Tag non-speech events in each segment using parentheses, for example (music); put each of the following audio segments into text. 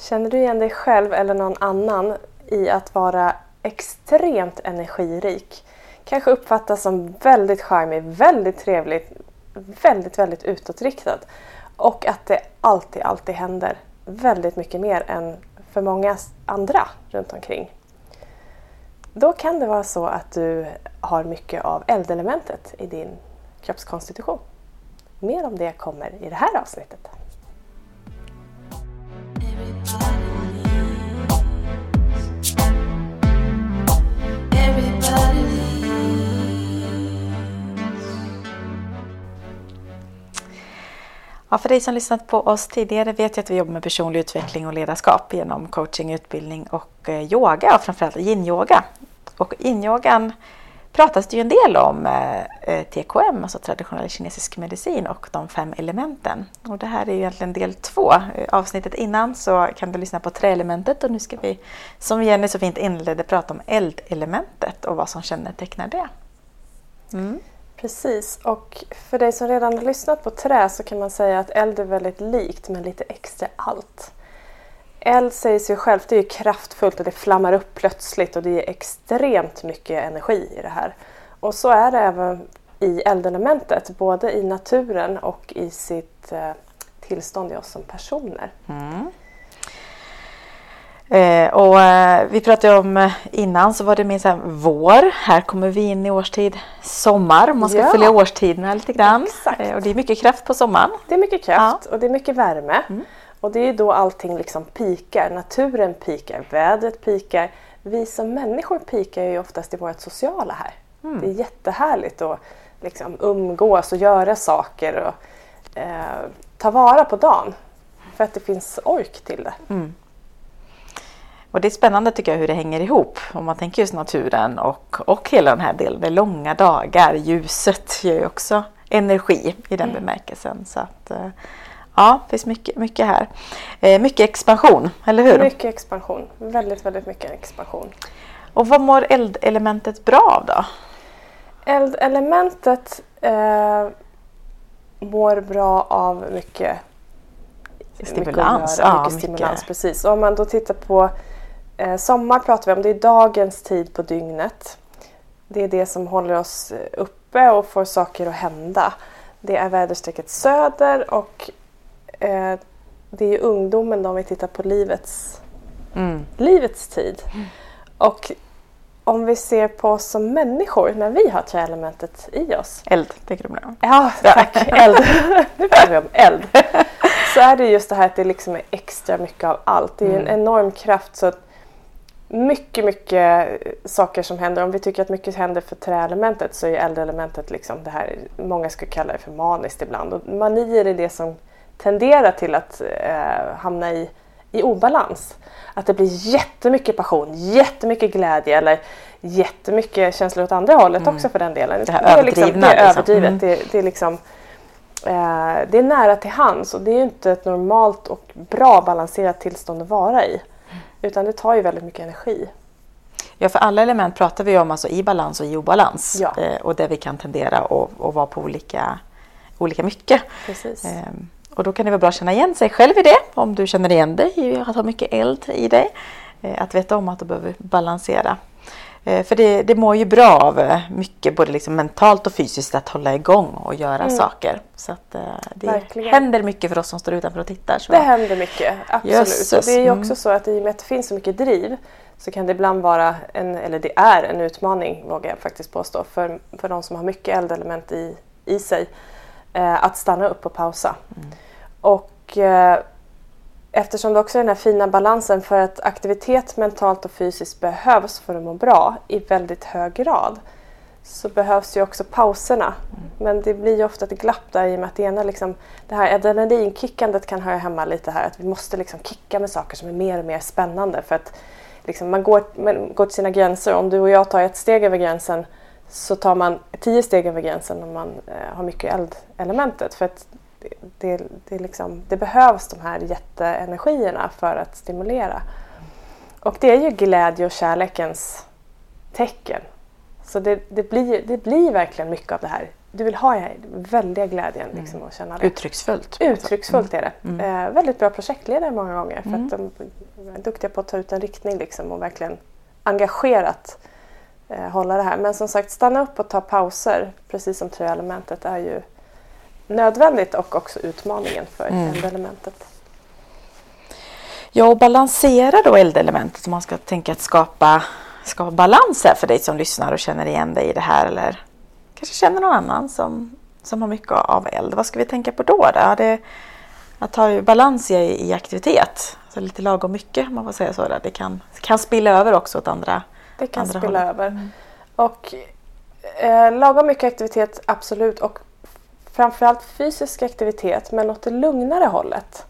Känner du igen dig själv eller någon annan i att vara extremt energirik? Kanske uppfattas som väldigt charmig, väldigt trevlig, väldigt, väldigt utåtriktad. Och att det alltid, alltid händer väldigt mycket mer än för många andra runt omkring. Då kan det vara så att du har mycket av eldelementet i din kroppskonstitution. Mer om det kommer i det här avsnittet. Ja, för dig som lyssnat på oss tidigare vet jag att vi jobbar med personlig utveckling och ledarskap genom coaching, utbildning och eh, yoga och framförallt yin-yoga. Och yin-yogan pratas det ju en del om eh, eh TKM, alltså traditionell kinesisk medicin och de fem elementen. Och det här är ju egentligen del två. Avsnittet innan så kan du lyssna på träelementet och nu ska vi, som Jenny så fint inledde, prata om eldelementet och vad som kännetecknar det. Mm. Precis, och för dig som redan har lyssnat på trä så kan man säga att eld är väldigt likt men lite extra allt. Eld säger sig självt, det är kraftfullt och det flammar upp plötsligt och det ger extremt mycket energi i det här. Och så är det även i eldelementet, både i naturen och i sitt eh, tillstånd i oss som personer. Mm. Eh, och eh, vi pratade om eh, innan så var det mer så här vår. Här kommer vi in i årstid sommar. Man ska ja. följa årstiderna lite grann. Eh, och det är mycket kraft på sommaren. Det är mycket kraft ja. och det är mycket värme. Mm. Och det är då allting liksom pikar. Naturen pikar, vädret pikar. Vi som människor pikar ju oftast i vårt sociala här. Mm. Det är jättehärligt att liksom umgås och göra saker och eh, ta vara på dagen. För att det finns ork till det. Mm. Och det är spännande tycker jag hur det hänger ihop. Om man tänker just naturen och, och hela den här delen. Det är långa dagar, ljuset ger ju också energi i den mm. bemärkelsen. Så att, eh, ja, det finns mycket, mycket här. Eh, mycket expansion, eller hur? Mycket expansion. Väldigt, väldigt mycket expansion. Och vad mår eldelementet bra av då? Eldelementet eh, mår bra av mycket stimulans. Mycket, ja, mycket stimulans, mycket. precis. Och om man då tittar på sommar pratar vi om, det är dagens tid på dygnet. Det är det som håller oss uppe och får saker att hända. Det är väderstrecket söder och eh, det är ungdomen om vi tittar på livets, mm. livets tid. Mm. Och om vi ser på oss som människor när vi har träelementet i oss. Eld, tänker du på Ja, tack. eld. (laughs) nu pratar vi om eld. Så är det just det här att det liksom är extra mycket av allt. Det är mm. en enorm kraft. så att mycket, mycket saker som händer. Om vi tycker att mycket händer för träelementet så är eldelementet liksom det här, många skulle kalla det för maniskt ibland. Och manier är det som tenderar till att eh, hamna i, i obalans. Att det blir jättemycket passion, jättemycket glädje eller jättemycket känslor åt andra hållet mm. också för den delen. Det, här det är, liksom, det är liksom. överdrivet. Mm. Det, det, är liksom, eh, det är nära till hands och det är inte ett normalt och bra balanserat tillstånd att vara i. Utan det tar ju väldigt mycket energi. Ja, för alla element pratar vi om alltså i balans och i obalans. Ja. Eh, och där vi kan tendera att vara på olika, olika mycket. Precis. Eh, och då kan det vara bra att känna igen sig själv i det. Om du känner igen dig i att ha mycket eld i dig. Eh, att veta om att du behöver balansera. Eh, för det, det mår ju bra av eh, mycket, både liksom mentalt och fysiskt, att hålla igång och göra mm. saker. Så att, eh, det Verkligen. händer mycket för oss som står utanför och tittar. Så. Det händer mycket, absolut. Jösses. det är ju också mm. så att i och med att det finns så mycket driv så kan det ibland vara, en, eller det är en utmaning vågar jag faktiskt påstå, för, för de som har mycket eldelement i, i sig, eh, att stanna upp och pausa. Mm. Och eh, eftersom det också är den här fina balansen för att aktivitet mentalt och fysiskt behövs för att må bra i väldigt hög grad så behövs ju också pauserna. Mm. Men det blir ju ofta ett glapp där i och med att det ena liksom, det här adrenalinkickandet kan höra hemma lite här. Att vi måste liksom kicka med saker som är mer och mer spännande för att liksom, man, går, man går till sina gränser. Om du och jag tar ett steg över gränsen så tar man tio steg över gränsen om man eh, har mycket eldelementet. För att det, det, liksom, det behövs de här jätteenergierna för att stimulera. Och det är ju glädje och kärlekens tecken. Så det, det, blir, det blir verkligen mycket av det här du vill ha väldiga glädjen liksom, mm. att känna det. Uttrycksfullt. Uttrycksfullt är det. Mm. Eh, väldigt bra projektledare många gånger för att de är duktiga på att ta ut en riktning liksom, och verkligen engagerat eh, hålla det här. Men som sagt, stanna upp och ta pauser, precis som träelementet, är ju nödvändigt och också utmaningen för mm. eldelementet. Ja, och balansera då eldelementet om man ska tänka att skapa, skapa balans här för dig som lyssnar och känner igen dig i det här eller kanske känner någon annan som, som har mycket av eld. Vad ska vi tänka på då? då? Det, att ha balans i, i aktivitet, alltså lite lagom mycket om man får säga så. Där. Det kan, kan spilla över också åt andra Det kan andra spilla håll. över. Mm. Och eh, lagom mycket aktivitet, absolut. Och framförallt fysisk aktivitet, men åt det lugnare hållet.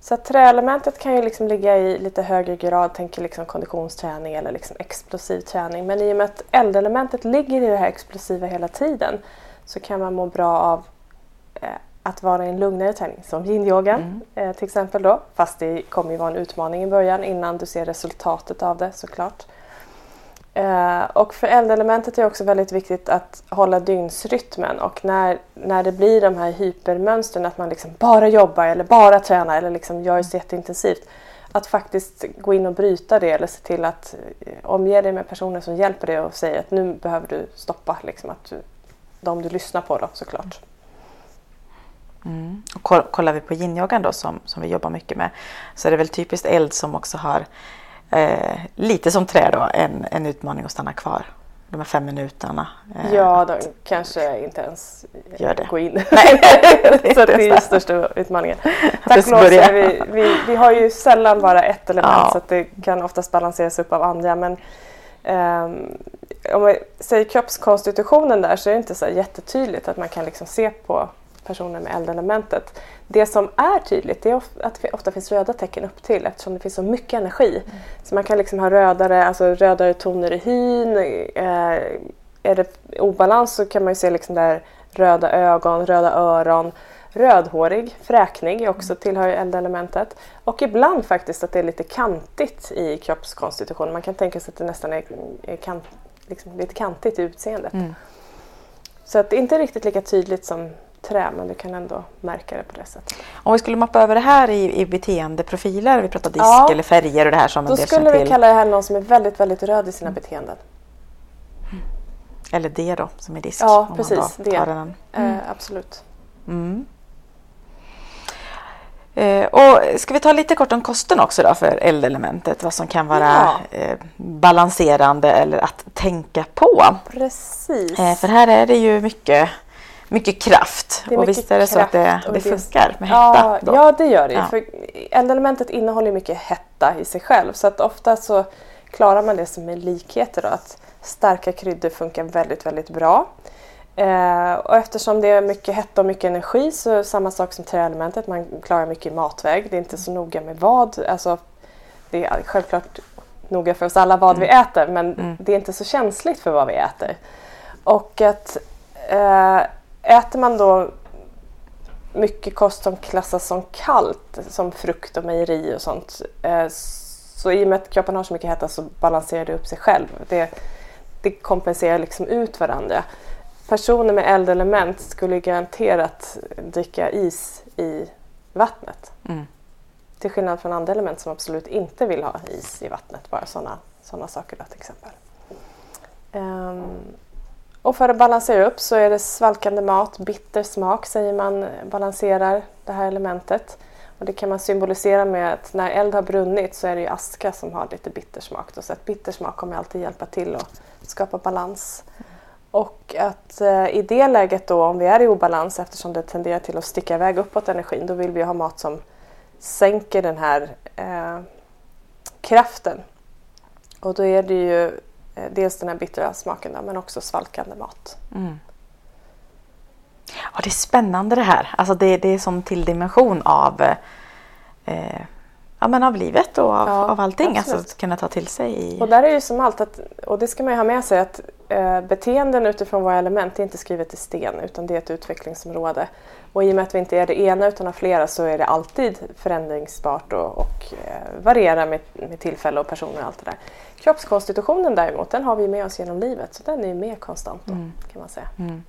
Så att träelementet kan ju liksom ligga i lite högre grad, tänker liksom konditionsträning eller liksom explosiv träning. Men i och med att eldelementet ligger i det här explosiva hela tiden så kan man må bra av eh, att vara i en lugnare träning som yin-yoga mm. eh, till exempel då. Fast det kommer ju vara en utmaning i början innan du ser resultatet av det såklart. Eh, och för eldelementet är det också väldigt viktigt att hålla dygnsrytmen och när, när det blir de här hypermönstren att man liksom bara jobbar eller bara tränar eller liksom gör så jätteintensivt. Att faktiskt gå in och bryta det eller se till att eh, omge dig med personer som hjälper dig och säger att nu behöver du stoppa. Liksom, att du, de du lyssnar på då såklart. Mm. Och kollar vi på yin då som, som vi jobbar mycket med så är det väl typiskt eld som också har eh, lite som trä då, en, en utmaning att stanna kvar. De här fem minuterna. Eh, ja, de kanske inte ens gör det. går in. (laughs) Nej, (laughs) så det är den största utmaningen. Tack och lov vi, vi, vi har ju sällan bara ett element ja. så att det kan oftast balanseras upp av andra. Men um, om man säger kroppskonstitutionen där så är det inte så jättetydligt att man kan liksom se på personer med eldelementet. Det som är tydligt är att det ofta finns röda tecken upp till eftersom det finns så mycket energi. Mm. Så man kan liksom ha rödare, alltså rödare toner i hyn. Eh, är det obalans så kan man ju se liksom där röda ögon, röda öron. Rödhårig, fräknig också tillhör eldelementet. Och ibland faktiskt att det är lite kantigt i kroppskonstitutionen. Man kan tänka sig att det nästan är, är kant, liksom lite kantigt i utseendet. Mm. Så att det är inte riktigt lika tydligt som trä men du kan ändå märka det på det sättet. Om vi skulle mappa över det här i, i beteendeprofiler, vi pratar disk ja, eller färger och det här som Då skulle vi kalla det här någon som är väldigt, väldigt röd i sina mm. beteenden. Eller det då, som är disk. Ja, precis. Det. Eh, mm. absolut. Mm. Eh, och ska vi ta lite kort om kosten också då för eldelementet? Vad som kan vara ja. eh, balanserande eller att tänka på. Precis. Eh, för här är det ju mycket mycket kraft. och visst är det så att det, det funkar med hetta? Ja, ja det gör det. Ja. För eldelementet innehåller mycket hetta i sig själv så att ofta så klarar man det som är likheter. Då, att starka kryddor funkar väldigt, väldigt bra. Eh, och eftersom det är mycket hetta och mycket energi så är det samma sak som träelementet. Man klarar mycket i matväg. Det är inte så noga med vad. Alltså, det är självklart noga för oss alla vad mm. vi äter men mm. det är inte så känsligt för vad vi äter. Och att eh, äter man då mycket kost som klassas som kallt, som frukt och mejeri och sånt, eh, så i och med att kroppen har så mycket hetta så balanserar det upp sig själv. Det, det kompenserar liksom ut varandra. Personer med eldelement skulle garanterat dricka is i vattnet. Mm. Till skillnad från andra element som absolut inte vill ha is i vattnet. Bara sådana såna saker då, till exempel. Um, och för att balansera upp så är det svalkande mat, bitter smak säger man balanserar det här elementet. Och det kan man symbolisera med att när eld har brunnit så är det aska som har lite bittersmak. Så att bitter smak kommer alltid hjälpa till att skapa balans. Och att eh, i det läget då om vi är i obalans eftersom det tenderar till att sticka iväg uppåt energin då vill vi ha mat som sänker den här eh, kraften. Och då är det ju Eh, dels den här bittra smaken då, men också svalkande mat. Mm. Ja, det är spännande det här. Alltså det, det är som till dimension av, eh, eh ja, men av livet och av, ja, av allting. Alltså att kunna ta till sig. I... Och där är ju som allt, att, och det ska man ju ha med sig, att eh, beteenden utifrån våra element är inte skrivet i sten utan det är ett utvecklingsområde. Och i och med att vi inte är det ena utan har flera så är det alltid förändringsbart och, och eh, varierar med, med tillfälle och personer och allt det där. Kroppskonstitutionen däremot, den har vi med oss genom livet så den är mer konstant då, mm. kan man säga. Mm.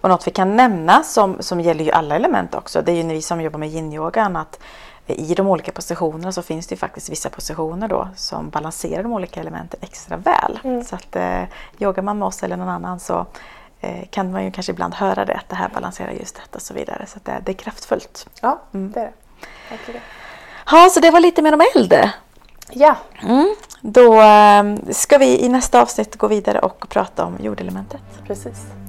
Och något vi kan nämna som, som gäller ju alla element också, det är ju när vi som jobbar med yin-yogan att i de olika positionerna så finns det ju faktiskt vissa positioner då som balanserar de olika elementen extra väl. Mm. Så att eh, yogar man med oss eller någon annan så eh, kan man ju kanske ibland höra det, att det här balanserar just detta och så vidare. Så det, det, är kraftfullt. Ja, mm. det är det. Verkligen. Ja, så det var lite mer om eld. Ja. Mm. Då eh, ska vi i nästa avsnitt gå vidare och prata om jordelementet. Precis.